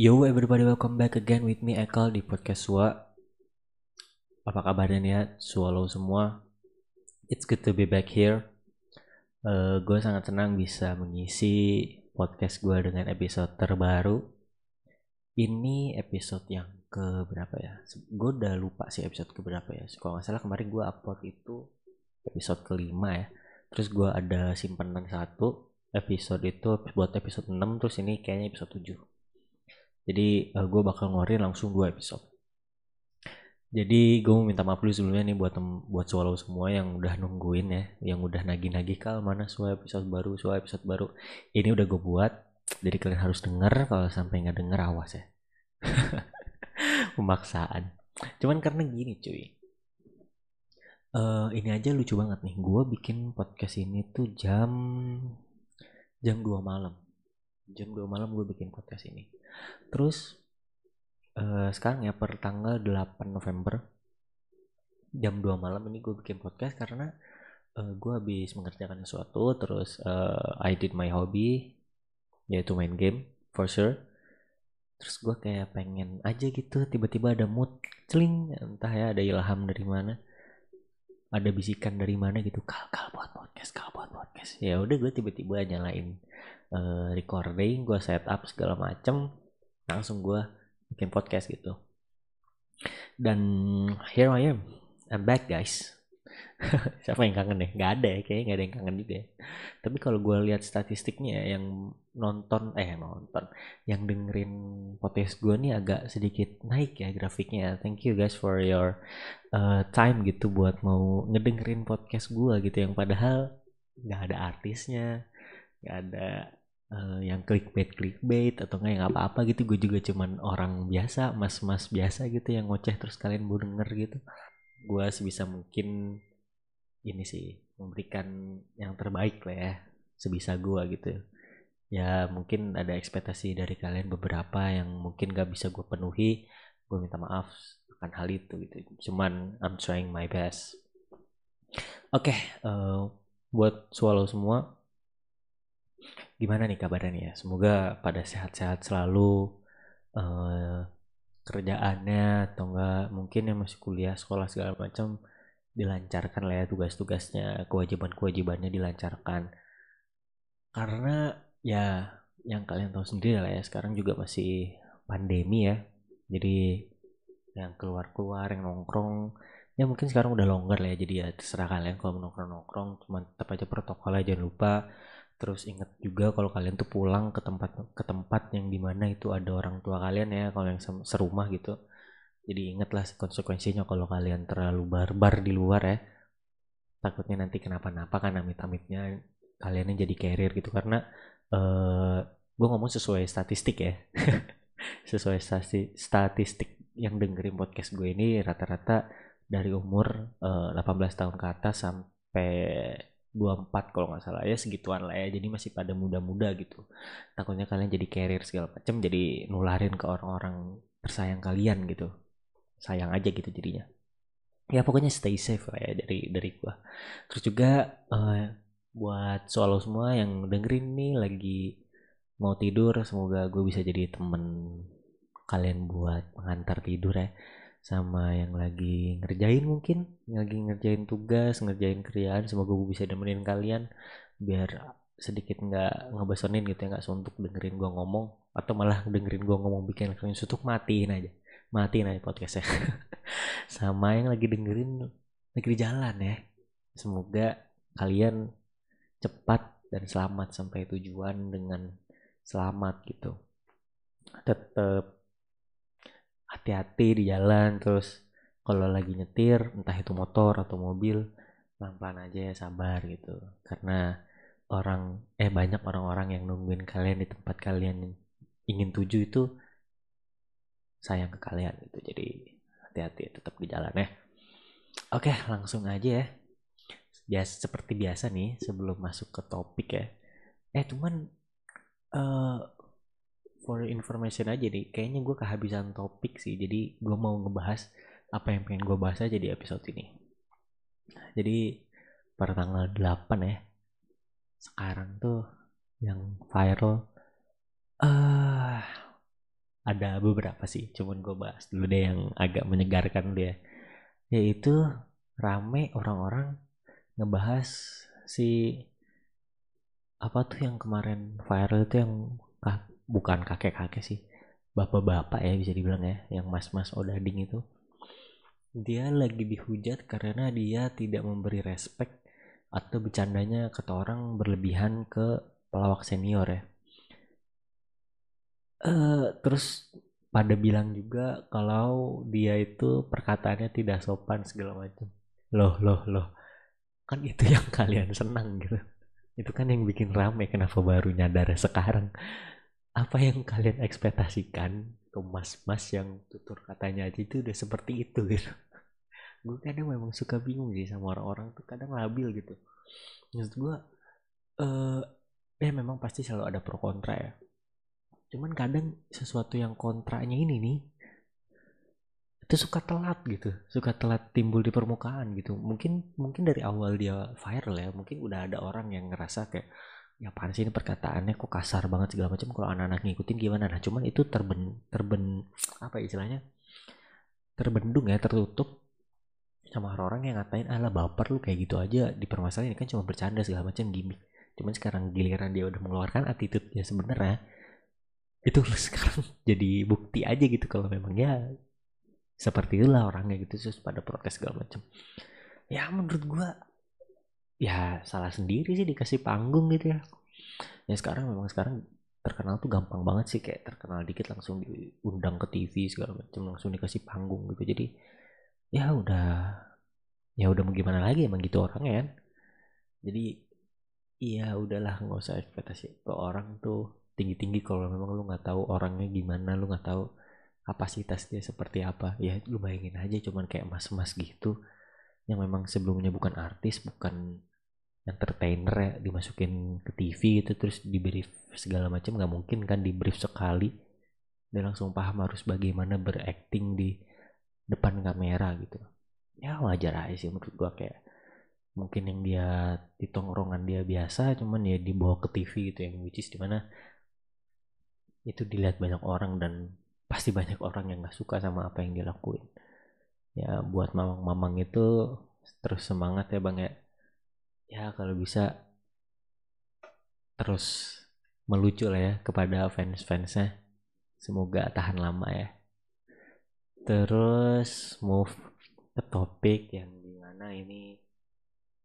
Yo everybody welcome back again with me Ekal di podcast Sua. Apa kabarnya nih ya? Swallow semua. It's good to be back here. Uh, Gue sangat senang bisa mengisi podcast gue dengan episode terbaru. Ini episode yang ke berapa ya Gue udah lupa sih episode ke berapa ya. Kalau nggak salah kemarin gue upload itu episode kelima ya. Terus gue ada simpenan satu episode itu buat episode 6 terus ini kayaknya episode 7 jadi uh, gue bakal ngeluarin langsung dua episode. Jadi gue mau minta maaf dulu sebelumnya nih buat buat swallow semua yang udah nungguin ya yang udah nagih-nagih kal mana suara episode baru suara episode baru? Ini udah gue buat jadi kalian harus denger kalau sampai nggak denger awas ya. Pemaksaan. Cuman karena gini cuy. Uh, ini aja lucu banget nih. Gue bikin podcast ini tuh jam jam 2 malam. Jam 2 malam gue bikin podcast ini terus uh, sekarang ya per tanggal 8 November jam 2 malam ini gue bikin podcast karena uh, gue habis mengerjakan sesuatu terus uh, I did my hobby yaitu main game for sure. Terus gue kayak pengen aja gitu tiba-tiba ada mood celing entah ya ada ilham dari mana ada bisikan dari mana gitu kal kal buat podcast kal buat podcast. Ya udah gue tiba-tiba nyalain uh, recording gue setup segala macem langsung gue bikin podcast gitu. Dan here I am I'm back guys siapa yang kangen deh nggak ada ya kayaknya nggak ada yang kangen juga ya. Tapi kalau gue lihat statistiknya ya, yang nonton eh nonton yang dengerin podcast gue nih agak sedikit naik ya grafiknya. Thank you guys for your uh, time gitu buat mau ngedengerin podcast gue gitu. Yang padahal nggak ada artisnya nggak ada uh, yang clickbait clickbait atau nggak yang apa-apa gitu. Gue juga cuman orang biasa mas-mas biasa gitu yang ngoceh terus kalian mau denger gitu. Gue sebisa mungkin ini sih memberikan yang terbaik lah ya sebisa gua gitu. Ya mungkin ada ekspektasi dari kalian beberapa yang mungkin gak bisa gue penuhi gue minta maaf akan hal itu gitu. Cuman I'm trying my best. Oke okay, uh, eh, buat swallow semua gimana nih kabarnya? Ya semoga pada sehat-sehat selalu uh, kerjaannya atau enggak mungkin yang masih kuliah sekolah segala macam dilancarkan lah ya tugas-tugasnya kewajiban-kewajibannya dilancarkan. Karena ya yang kalian tahu sendiri lah ya sekarang juga masih pandemi ya. Jadi yang keluar-keluar yang nongkrong ya mungkin sekarang udah longgar lah ya. Jadi ya terserah kalian kalau nongkrong-nongkrong cuma tetap aja protokol aja jangan lupa. Terus ingat juga kalau kalian tuh pulang ke tempat ke tempat yang di mana itu ada orang tua kalian ya kalau yang serumah gitu jadi ingatlah konsekuensinya kalau kalian terlalu barbar di luar ya. Takutnya nanti kenapa-napa kan amit-amitnya kalian jadi carrier gitu. Karena uh, eh, gue ngomong sesuai statistik ya. Sesuai stati statistik yang dengerin podcast gue ini rata-rata dari umur uh, eh, 18 tahun ke atas sampai 24 kalau nggak salah ya segituan lah ya. Jadi masih pada muda-muda gitu. Takutnya kalian jadi carrier segala macam jadi nularin ke orang-orang tersayang kalian gitu sayang aja gitu jadinya. Ya pokoknya stay safe lah ya dari dari gua. Terus juga uh, buat solo semua yang dengerin nih lagi mau tidur semoga gue bisa jadi temen kalian buat mengantar tidur ya. Sama yang lagi ngerjain mungkin yang lagi ngerjain tugas ngerjain kerjaan semoga gue bisa nemenin kalian biar sedikit nggak ngebesonin gitu ya nggak suntuk dengerin gue ngomong atau malah dengerin gue ngomong bikin kalian suntuk matiin aja mati nih podcastnya. Sama yang lagi dengerin lagi di jalan ya. Semoga kalian cepat dan selamat sampai tujuan dengan selamat gitu. Tetap hati-hati di jalan terus kalau lagi nyetir entah itu motor atau mobil pelan-pelan aja ya sabar gitu. Karena orang eh banyak orang-orang yang nungguin kalian di tempat kalian ingin tuju itu sayang ke kalian gitu. Jadi hati-hati tetap di jalan ya. Oke langsung aja ya. Biasa seperti biasa nih sebelum masuk ke topik ya. Eh cuman uh, for information aja nih kayaknya gue kehabisan topik sih. Jadi gue mau ngebahas apa yang pengen gue bahas aja di episode ini. Jadi pada tanggal 8 ya sekarang tuh yang viral uh, ada beberapa sih cuman gue bahas dulu deh yang agak menyegarkan dia. Yaitu rame orang-orang ngebahas si apa tuh yang kemarin viral itu yang kah, bukan kakek-kakek sih bapak-bapak ya bisa dibilang ya yang mas-mas odading itu. Dia lagi dihujat karena dia tidak memberi respect atau bercandanya kata orang berlebihan ke pelawak senior ya uh, terus pada bilang juga kalau dia itu perkataannya tidak sopan segala macam. Loh loh loh. Kan itu yang kalian senang gitu. Itu kan yang bikin rame kenapa baru nyadar sekarang? Apa yang kalian ekspektasikan? Ke mas-mas yang tutur katanya aja itu udah seperti itu gitu. Gue kadang memang suka bingung sih sama orang-orang tuh kadang labil gitu. Maksud gue eh ya memang pasti selalu ada pro kontra ya cuman kadang sesuatu yang kontranya ini nih itu suka telat gitu suka telat timbul di permukaan gitu. Mungkin mungkin dari awal dia viral ya mungkin udah ada orang yang ngerasa kayak ya apaan sih ini perkataannya kok kasar banget segala macam kalau anak-anak ngikutin gimana? Nah cuman itu terben terben apa istilahnya? Terbendung ya tertutup sama orang-orang yang ngatain ala baper lu kayak gitu aja di permasalahan ini kan cuma bercanda segala macam gimmick. Cuman sekarang giliran dia udah mengeluarkan attitude ya sebenarnya itu sekarang jadi bukti aja gitu kalau memang ya seperti itulah orangnya gitu terus pada protes segala macam. Ya menurut gua ya salah sendiri sih dikasih panggung gitu ya. Ya sekarang memang sekarang terkenal tuh gampang banget sih kayak terkenal dikit langsung diundang ke TV segala macam langsung dikasih panggung gitu. Jadi ya udah ya udah mau gimana lagi emang gitu orangnya kan. Jadi iya udahlah nggak usah ekspektasi ke orang tuh tinggi-tinggi kalau memang lu nggak tahu orangnya gimana lu nggak tahu kapasitas dia seperti apa ya lu bayangin aja cuman kayak mas-mas gitu yang memang sebelumnya bukan artis bukan entertainer ya dimasukin ke TV gitu terus di brief segala macam nggak mungkin kan di brief sekali. Dan langsung paham harus bagaimana berakting di depan kamera gitu. Ya wajar aja sih menurut gua kayak mungkin yang dia di tongkrongan dia biasa cuman ya dibawa ke TV gitu yang which is di mana itu dilihat banyak orang dan pasti banyak orang yang nggak suka sama apa yang dia lakuin. Ya buat mamang-mamang itu terus semangat ya bang ya. Ya kalau bisa terus melucu lah ya kepada fans-fansnya. Semoga tahan lama ya. Terus move ke topik yang di mana ini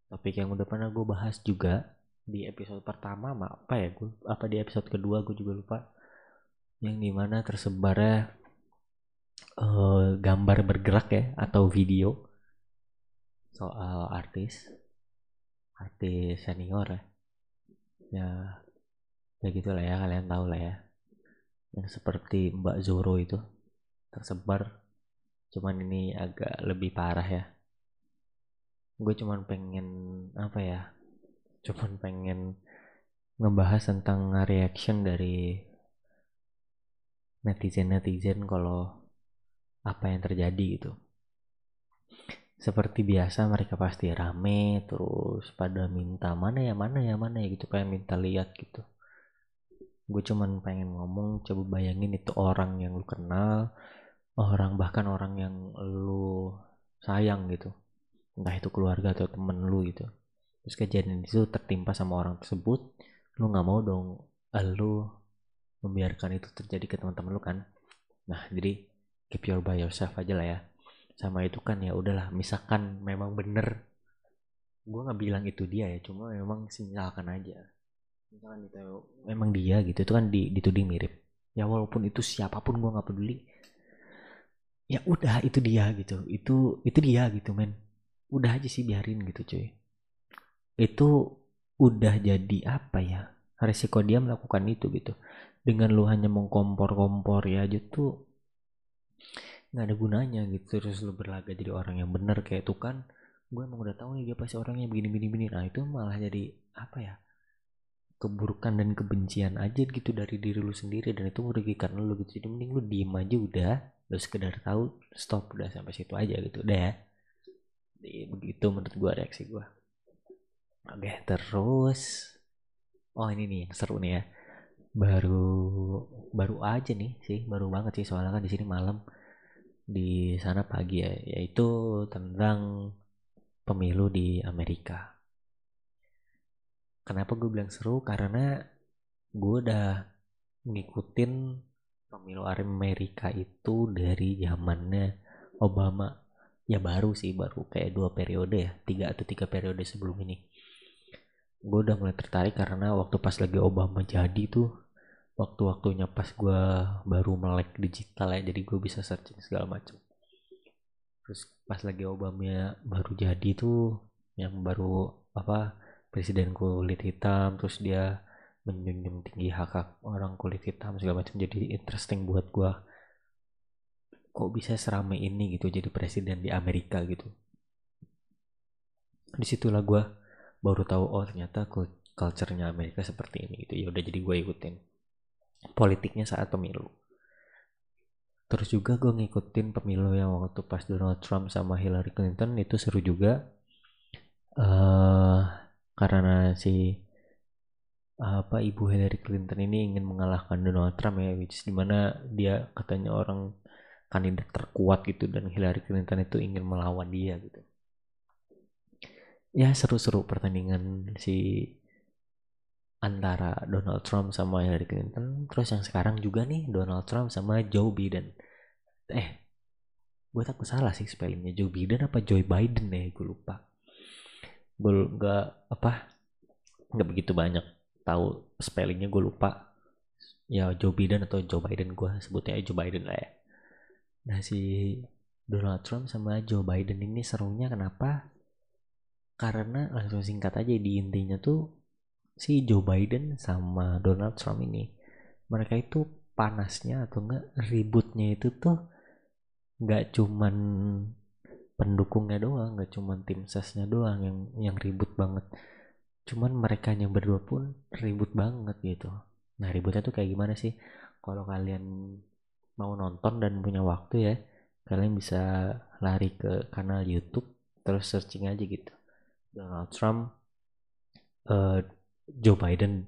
topik yang udah pernah gue bahas juga di episode pertama apa ya gue apa di episode kedua gue juga lupa yang di mana tersebarnya uh, gambar bergerak ya atau video soal artis artis senior ya. Ya ya gitulah ya kalian tahu lah ya. Yang seperti Mbak Zoro itu tersebar cuman ini agak lebih parah ya. Gue cuman pengen apa ya cuman pengen ngebahas tentang reaction dari netizen-netizen kalau apa yang terjadi gitu. Seperti biasa mereka pasti rame terus pada minta mana ya mana ya mana ya gitu kayak minta lihat gitu. Gue cuman pengen ngomong coba bayangin itu orang yang lu kenal, orang bahkan orang yang lu sayang gitu. Entah itu keluarga atau temen lu gitu. Terus kejadian itu tertimpa sama orang tersebut, lu nggak mau dong lu membiarkan itu terjadi ke teman-teman lu kan. Nah jadi keep your by yourself aja lah ya. Sama itu kan ya udahlah misalkan memang bener gue nggak bilang itu dia ya cuma memang sinyalkan aja. Misalkan itu memang dia gitu itu kan dituding mirip. Ya walaupun itu siapa pun gue nggak peduli ya udah itu dia gitu. Itu itu dia gitu men. Udah aja sih biarin gitu cuy. Itu udah jadi apa ya resiko dia melakukan itu gitu dengan lu hanya mengkompor-kompor ya aja tuh nggak ada gunanya gitu. Terus lu berlaga jadi orang yang benar kayak tuh kan gue emang udah tahu nih dia pasti orangnya begini begini begini. Nah itu malah jadi apa ya keburukan dan kebencian aja gitu dari diri lu sendiri dan itu merugikan lu gitu. Jadi mending lu diem aja udah lu sekedar tahu stop udah sampai situ aja gitu. Udah ya. Begitu menurut gue reaksi gue oke terus oh ini nih yang seru nih ya baru baru aja nih sih baru banget sih soalnya kan di sini malam. Di sana pagi ya yaitu tentang pemilu di Amerika. Kenapa gue bilang seru? Karena gue udah ngikutin pemilu Amerika itu dari zamannya Obama. Ya baru sih baru kayak dua periode ya tiga atau tiga periode sebelum ini. Gue udah mulai tertarik karena waktu pas lagi Obama jadi tuh waktu-waktunya pas gue baru melek digital ya jadi gue bisa searching segala macam. Terus pas lagi Obama baru jadi tuh yang baru apa presiden kulit hitam terus dia menjunjung tinggi hak hak orang kulit hitam segala macam jadi interesting buat gue kok bisa seramai ini gitu jadi presiden di Amerika gitu. Di situlah gue baru tahu oh ternyata culture-nya Amerika seperti ini gitu. Ya udah jadi gue ikutin politiknya saat pemilu. Terus juga gue ngikutin pemilu yang waktu pas Donald Trump sama Hillary Clinton itu seru juga. Uh, karena si apa ibu Hillary Clinton ini ingin mengalahkan Donald Trump ya which is di mana dia katanya orang kandidat terkuat gitu dan Hillary Clinton itu ingin melawan dia gitu. Ya seru-seru pertandingan si antara Donald Trump sama Hillary Clinton terus yang sekarang juga nih Donald Trump sama Joe Biden. Eh gue takut salah sih spellingnya Joe Biden apa Joe Biden ya gue lupa. Gue nggak apa nggak begitu banyak tahu spellingnya gue lupa. Ya Joe Biden atau Joe Biden gue sebutnya Joe Biden lah ya. Nah si Donald Trump sama Joe Biden ini serunya kenapa? Karena langsung singkat aja di intinya tuh si Joe Biden sama Donald Trump ini mereka itu panasnya atau enggak ributnya itu tuh nggak cuman pendukungnya doang nggak cuma tim sesnya doang yang yang ribut banget. Cuman mereka yang berdua pun ribut banget gitu. Nah ributnya tuh kayak gimana sih? Kalau kalian mau nonton dan punya waktu ya kalian bisa lari ke kanal YouTube terus searching aja gitu. Donald Trump uh, Joe Biden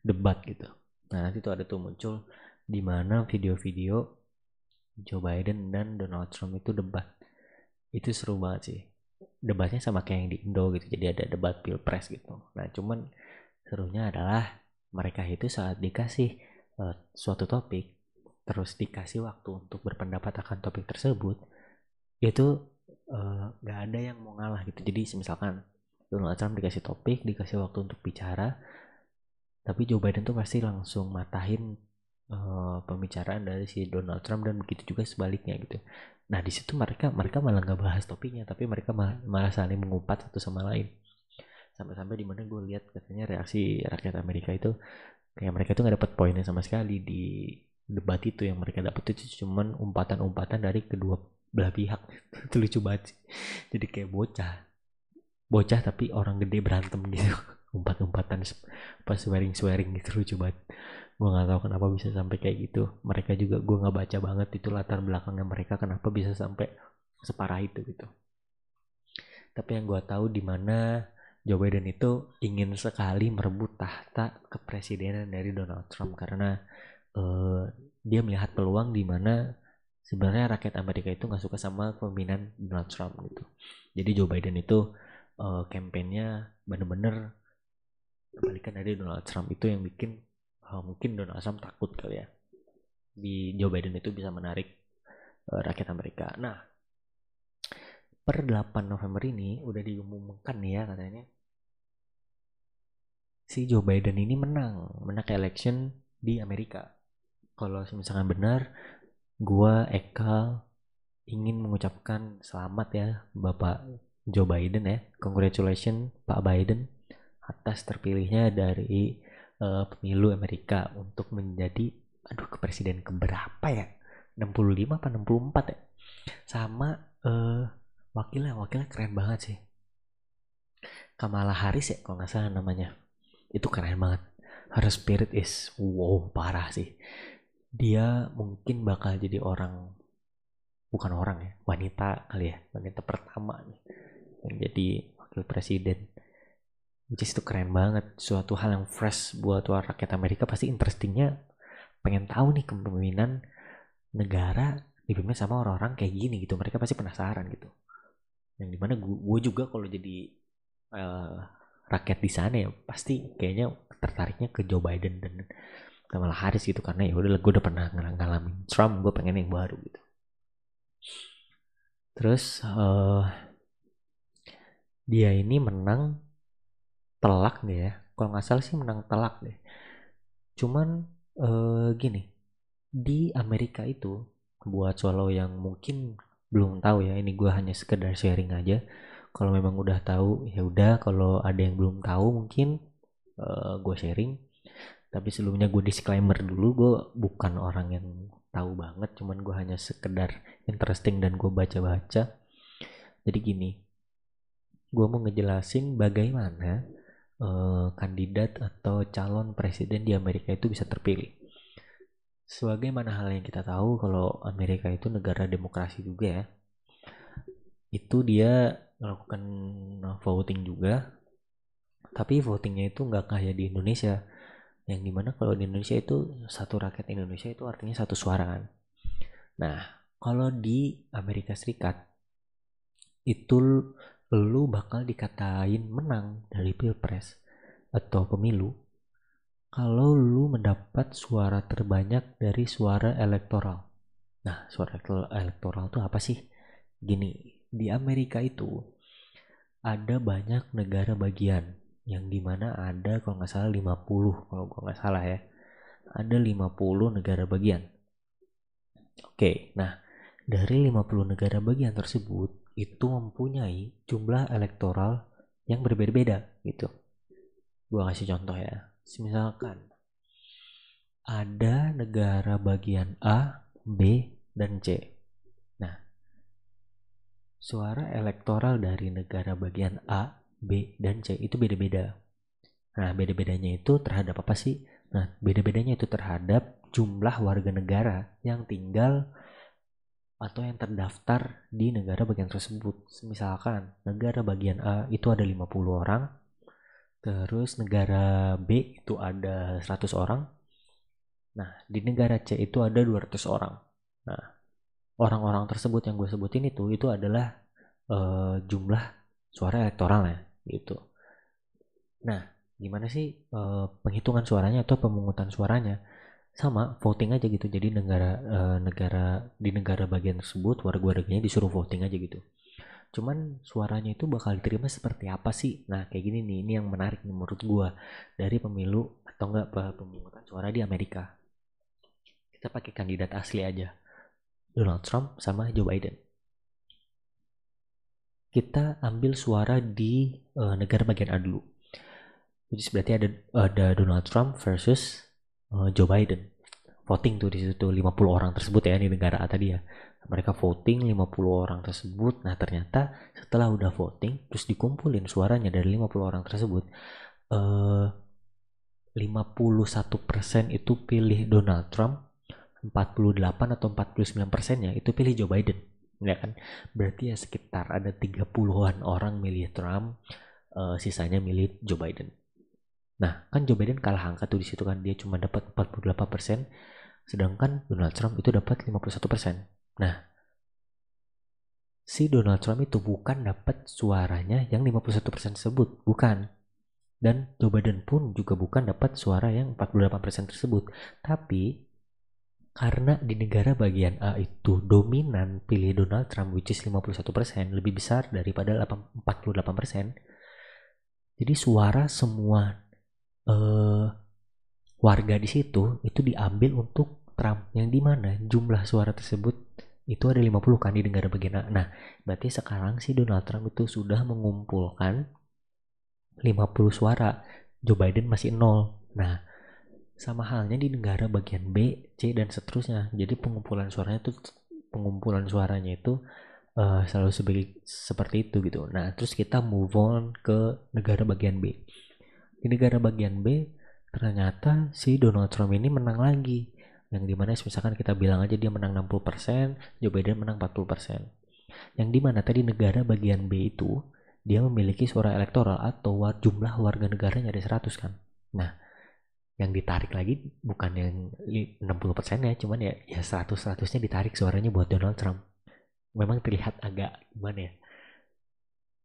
debat gitu. Nah nanti tuh ada tuh muncul di mana video-video Joe Biden dan Donald Trump itu debat. Itu seru banget sih. Debatnya sama kayak yang di Indo gitu jadi ada debat pilpres gitu. Nah cuman serunya adalah mereka itu saat dikasih uh, suatu topik terus dikasih waktu untuk berpendapat akan topik tersebut itu eh, nggak uh, ada yang mau ngalah gitu. Jadi misalkan Donald Trump dikasih topik dikasih waktu untuk bicara. Tapi Joe Biden tuh pasti langsung matahin uh, pembicaraan dari si Donald Trump dan begitu juga sebaliknya gitu. Nah di situ mereka mereka malah nggak bahas topiknya, tapi mereka malah, malah saling mengumpat satu sama lain. Sampai-sampai di mana gue lihat katanya reaksi rakyat Amerika itu kayak mereka itu nggak dapat poinnya sama sekali di debat itu. Yang mereka dapat itu cuman umpatan-umpatan dari kedua belah pihak. Itu lucu banget sih. jadi kayak bocah bocah tapi orang gede berantem gitu. Umpat-umpatan pas swearing swearing gitu lucu banget. Gue nggak tahu kenapa bisa sampai kayak gitu. Mereka juga gue nggak baca banget itu latar belakangnya mereka kenapa bisa sampai separah itu gitu. Tapi yang gue tahu di mana Joe Biden itu ingin sekali merebut tahta kepresidenan dari Donald Trump. Karena uh, dia melihat peluang di mana sebenarnya rakyat Amerika itu nggak suka sama pemimpinan Donald Trump gitu. Jadi Joe Biden itu uh, kampanyenya bener-bener kebalikan dari Donald Trump itu yang bikin oh, mungkin Donald Trump takut kali ya di Joe Biden itu bisa menarik uh, rakyat Amerika. Nah, per 8 November ini udah diumumkan nih ya katanya si Joe Biden ini menang, menang election di Amerika. Kalau misalkan benar, gua Eka ingin mengucapkan selamat ya Bapak Joe Biden ya. Congratulations Pak Biden atas terpilihnya dari uh, pemilu Amerika untuk menjadi aduh ke presiden keberapa ya? 65 apa 64 ya? Sama uh, wakilnya wakilnya keren banget sih. Kamala Harris ya kalau nggak salah namanya. Itu keren banget. Her spirit is wow parah sih. Dia mungkin bakal jadi orang bukan orang ya wanita kali ya wanita pertama nih yang jadi wakil presiden. Which is itu keren banget. Suatu hal yang fresh buat rakyat Amerika. Pasti interestingnya pengen tahu nih kepemimpinan negara dipimpin sama orang-orang kayak gini gitu. Mereka pasti penasaran gitu. Yang di mana gue juga kalau jadi uh, rakyat di sana ya pasti kayaknya tertariknya ke Joe Biden dan Kamala Harris gitu. Karena ya udah gue udah pernah ngalamin Trump gue pengen yang baru gitu. Terus uh, dia ini menang telak deh ya. Kalau nggak salah sih menang telak deh. Cuman uh, gini di Amerika itu buat solo yang mungkin belum tahu ya ini gue hanya sekedar sharing aja. Kalau memang udah tahu ya udah. Kalau ada yang belum tahu mungkin uh, gue sharing. Tapi sebelumnya gue disclaimer dulu gue bukan orang yang tahu banget. Cuman gue hanya sekedar interesting dan gue baca-baca. Jadi gini gue mau ngejelasin bagaimana uh, kandidat atau calon presiden di Amerika itu bisa terpilih. Sebagaimana hal yang kita tahu kalau Amerika itu negara demokrasi juga ya. Itu dia melakukan voting juga. Tapi votingnya itu nggak kayak di Indonesia. Yang di mana kalau di Indonesia itu satu rakyat Indonesia itu artinya satu suara kan. Nah kalau di Amerika Serikat itu lu bakal dikatain menang dari pilpres atau pemilu kalau lu mendapat suara terbanyak dari suara elektoral. Nah, suara elektoral itu apa sih? Gini, di Amerika itu ada banyak negara bagian yang di mana ada kalau nggak salah 50 kalau gue nggak salah ya ada 50 negara bagian oke nah dari 50 negara bagian tersebut itu mempunyai jumlah elektoral yang berbeda-beda gitu gue kasih contoh ya misalkan ada negara bagian A, B, dan C. Nah, suara elektoral dari negara bagian A, B, dan C itu beda-beda. Nah, beda-bedanya itu terhadap apa sih? Nah, beda-bedanya itu terhadap jumlah warga negara yang tinggal atau yang terdaftar di negara bagian tersebut. Misalkan negara bagian A itu ada 50 orang, terus negara B itu ada 100 orang. Nah, di negara C itu ada 200 orang. Nah, orang-orang tersebut yang gue sebutin itu itu adalah uh, jumlah suara elektoralnya gitu. Nah, gimana sih uh, penghitungan suaranya atau pemungutan suaranya? Sama voting aja gitu. Jadi negara uh, negara di negara bagian tersebut warga-warganya disuruh voting aja gitu. Cuman suaranya itu bakal diterima seperti apa sih? Nah, kayak gini nih, ini yang menarik nih menurut gua dari pemilu atau enggak pemungutan suara di Amerika. Kita pakai kandidat asli aja. Donald Trump sama Joe Biden kita ambil suara di uh, negara bagian A dulu. Jadi berarti ada ada Donald Trump versus uh, Joe Biden. Voting tuh di situ 50 orang tersebut ya di negara A tadi ya. Mereka voting 50 orang tersebut. Nah, ternyata setelah udah voting terus dikumpulin suaranya dari 50 orang tersebut uh, 51% itu pilih Donald Trump, 48 atau 49 persennya itu pilih Joe Biden ya kan berarti ya sekitar ada 30-an orang milih Trump uh, sisanya milih Joe Biden nah kan Joe Biden kalah angka tuh di situ kan dia cuma dapat 48% sedangkan Donald Trump itu dapat 51% nah si Donald Trump itu bukan dapat suaranya yang 51% tersebut bukan dan Joe Biden pun juga bukan dapat suara yang 48% tersebut tapi karena di negara bagian A itu dominan pilih Donald Trump which is 51% lebih besar daripada 48%. Jadi suara semua uh, warga di situ itu diambil untuk Trump yang di mana jumlah suara tersebut itu ada 50 kan di negara bagian A. Nah, berarti sekarang si Donald Trump itu sudah mengumpulkan 50 suara. Joe Biden masih nol. Nah, sama halnya di negara bagian B, C dan seterusnya. Jadi pengumpulan suaranya itu pengumpulan suaranya itu uh, selalu sebagai seperti itu gitu. Nah, terus kita move on ke negara bagian B. Di negara bagian B ternyata si Donald Trump ini menang lagi. Yang di mana misalkan kita bilang aja dia menang 60%, Joe Biden menang 40%. Yang di mana tadi negara bagian B itu dia memiliki suara elektoral atau jumlah warga negaranya ada 100 kan nah yang ditarik lagi bukan yang 60 persennya cuman ya ya 100 100 nya ditarik suaranya buat Donald Trump memang terlihat agak gimana ya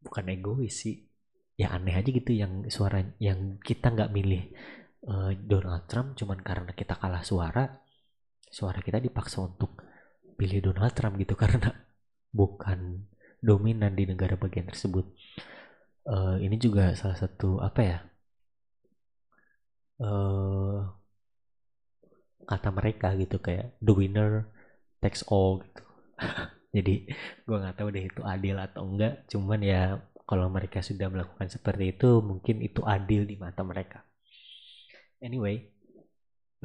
bukan egois sih ya aneh aja gitu yang suara yang kita nggak milih uh, Donald Trump cuman karena kita kalah suara suara kita dipaksa untuk pilih Donald Trump gitu karena bukan dominan di negara bagian tersebut. Uh, ini juga salah satu apa ya? Uh, kata mereka gitu kayak the winner takes all gitu. Jadi gue nggak tahu deh itu adil atau enggak. Cuman ya kalau mereka sudah melakukan seperti itu mungkin itu adil di mata mereka. Anyway,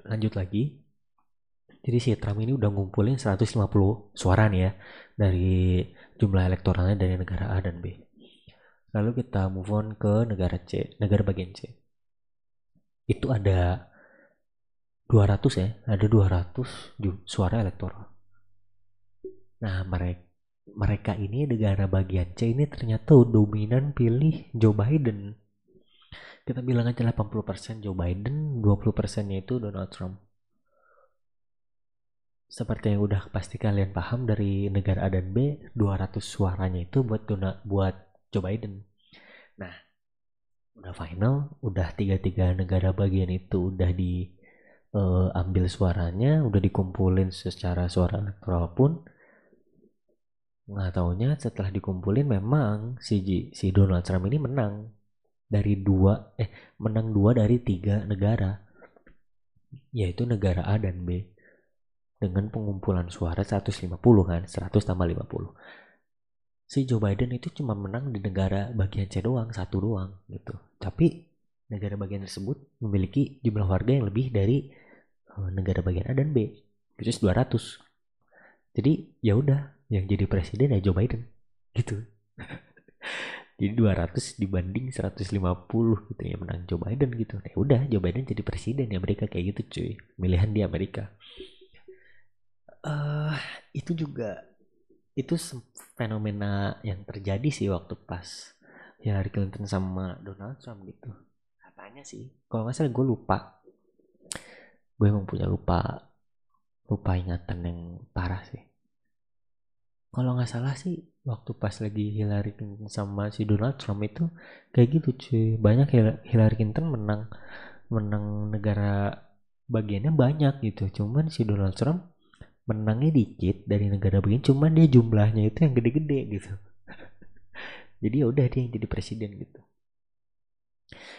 lanjut lagi. Jadi si Trump ini udah ngumpulin 150 suara nih ya dari jumlah elektoralnya dari negara A dan B. Lalu kita move on ke negara C, negara bagian C. Itu ada 200 ya, ada 200 suara elektoral. Nah, mereka mereka ini negara bagian C ini ternyata dominan pilih Joe Biden. Kita bilang aja 80% Joe Biden, 20%-nya itu Donald Trump seperti yang udah pasti kalian paham dari negara A dan B 200 suaranya itu buat Donald, buat Joe Biden nah udah final udah tiga-tiga negara bagian itu udah diambil uh, suaranya udah dikumpulin secara suara elektoral nggak taunya setelah dikumpulin memang si si Donald Trump ini menang dari dua eh menang dua dari tiga negara. Yaitu negara A dan B. Dengan pengumpulan suara 150 kan 100 tambah 50 si Joe Biden itu cuma menang di negara bagian C doang satu doang gitu. Tapi negara bagian tersebut memiliki jumlah warga yang lebih dari uh, negara bagian A dan B which is 200 jadi ya udah yang jadi presiden ya Joe Biden. Gitu. Jadi 200 dibanding 150 gitu ya menang Joe Biden gitu. Ya udah Joe Biden jadi presiden ya Amerika kayak gitu cuy. Pilihan di Amerika. Uh, itu juga itu fenomena yang terjadi sih waktu pas Hillary Clinton sama Donald Trump gitu. Katanya sih kalau nggak salah gue lupa. Gue emang punya lupa lupa ingatan yang parah sih kalau nggak salah sih waktu pas lagi Hillary Clinton sama si Donald Trump itu kayak gitu cuy. Banyak Hillary Clinton menang menang negara bagiannya banyak gitu. Cuman si Donald Trump menangnya dikit dari negara begini cuman dia jumlahnya itu yang gede-gede gitu. Jadi ya udah dia yang jadi presiden gitu.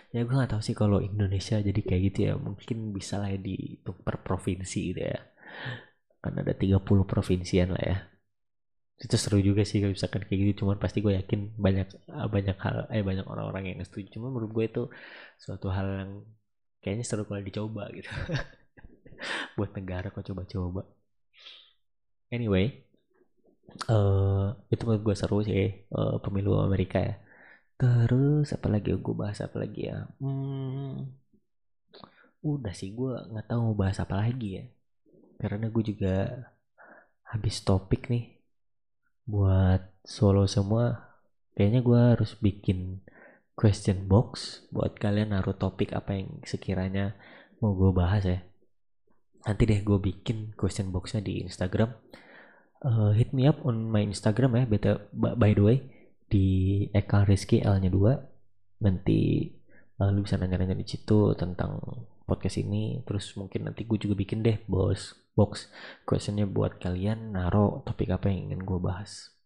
Ya gue gak tahu sih kalau Indonesia jadi kayak gitu ya. Mungkin bisa lah ya di per provinsi gitu ya. Kan ada 30 provinsian lah ya itu seru juga sih kalau misalkan kayak gitu. Cuman pasti gue yakin banyak banyak hal eh banyak orang-orang yang setuju cuman menurut gue itu suatu hal yang kayaknya seru kalau dicoba gitu. Buat negara kok coba-coba. Anyway uh, itu menurut gue seru sih uh, pemilu Amerika ya. Terus apa lagi gue bahas apa lagi ya? Hmm, udah sih gue nggak tahu mau bahas apa lagi ya. Karena gue juga habis topik nih buat solo semua kayaknya gue harus bikin question box buat kalian naruh topik apa yang sekiranya mau gue bahas ya. Nanti deh gue bikin question boxnya di Instagram. Uh, hit me up on my Instagram ya beta by the way di Eka Rizky L nya 2 nanti uh, lu bisa nanya-nanya di situ tentang podcast ini. Terus mungkin nanti gue juga bikin deh bos box. Questionnya buat kalian naro topik apa yang ingin gue bahas.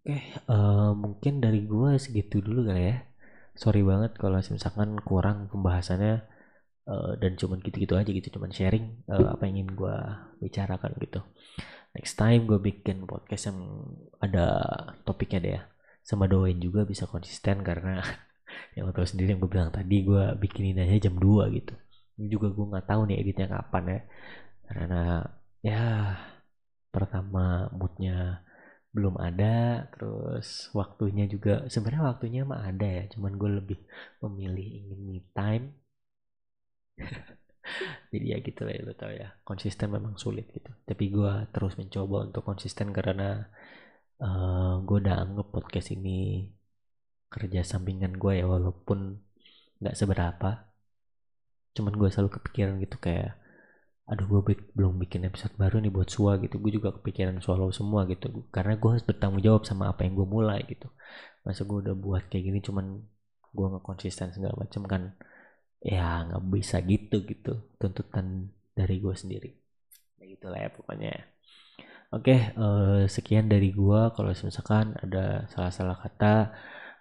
Oke uh, mungkin dari gue segitu dulu kali ya. Sorry banget kalau misalkan kurang pembahasannya uh, dan cuman gitu-gitu aja gitu cuman sharing uh, apa yang ingin gue bicarakan gitu. Next time gue bikin podcast yang ada topiknya deh ya. Sama doain juga bisa konsisten karena yang lo tau sendiri yang gue bilang tadi gue bikin ini aja jam 2 gitu. Ini juga gue nggak tahu nih editnya kapan ya karena ya pertama moodnya belum ada terus waktunya juga sebenarnya waktunya mah ada ya cuman gue lebih memilih ingin me time. Jadi ya gitu lah ya lo tau ya konsisten memang sulit gitu. Tapi gue terus mencoba untuk konsisten karena uh, eh, gue udah anggap podcast ini kerja sampingan gue ya walaupun nggak seberapa. Cuman gue selalu kepikiran gitu kayak aduh gue belum bikin episode baru nih buat Sua gitu. Gue juga kepikiran swallow semua gitu. Karena gue harus bertanggung jawab sama apa yang gue mulai gitu. Masa gue udah buat kayak gini cuman gue nggak konsisten segala macam kan ya nggak bisa gitu gitu tuntutan dari gue sendiri. Ya gitu lah ya pokoknya. Oke uh, sekian dari gue kalau misalkan ada salah-salah kata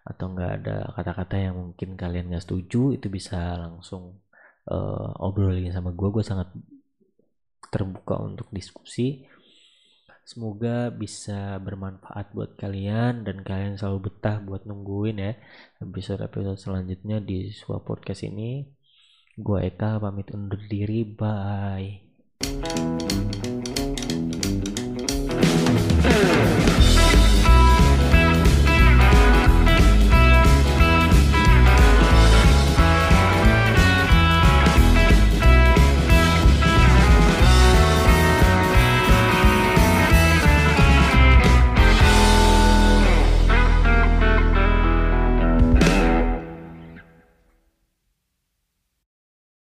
atau nggak ada kata-kata yang mungkin kalian nggak setuju itu bisa langsung uh, obrolin sama gue gue sangat terbuka untuk diskusi. Semoga bisa bermanfaat buat kalian dan kalian selalu betah buat nungguin ya episode-episode selanjutnya di sebuah podcast ini. Gue Eka pamit undur diri. Bye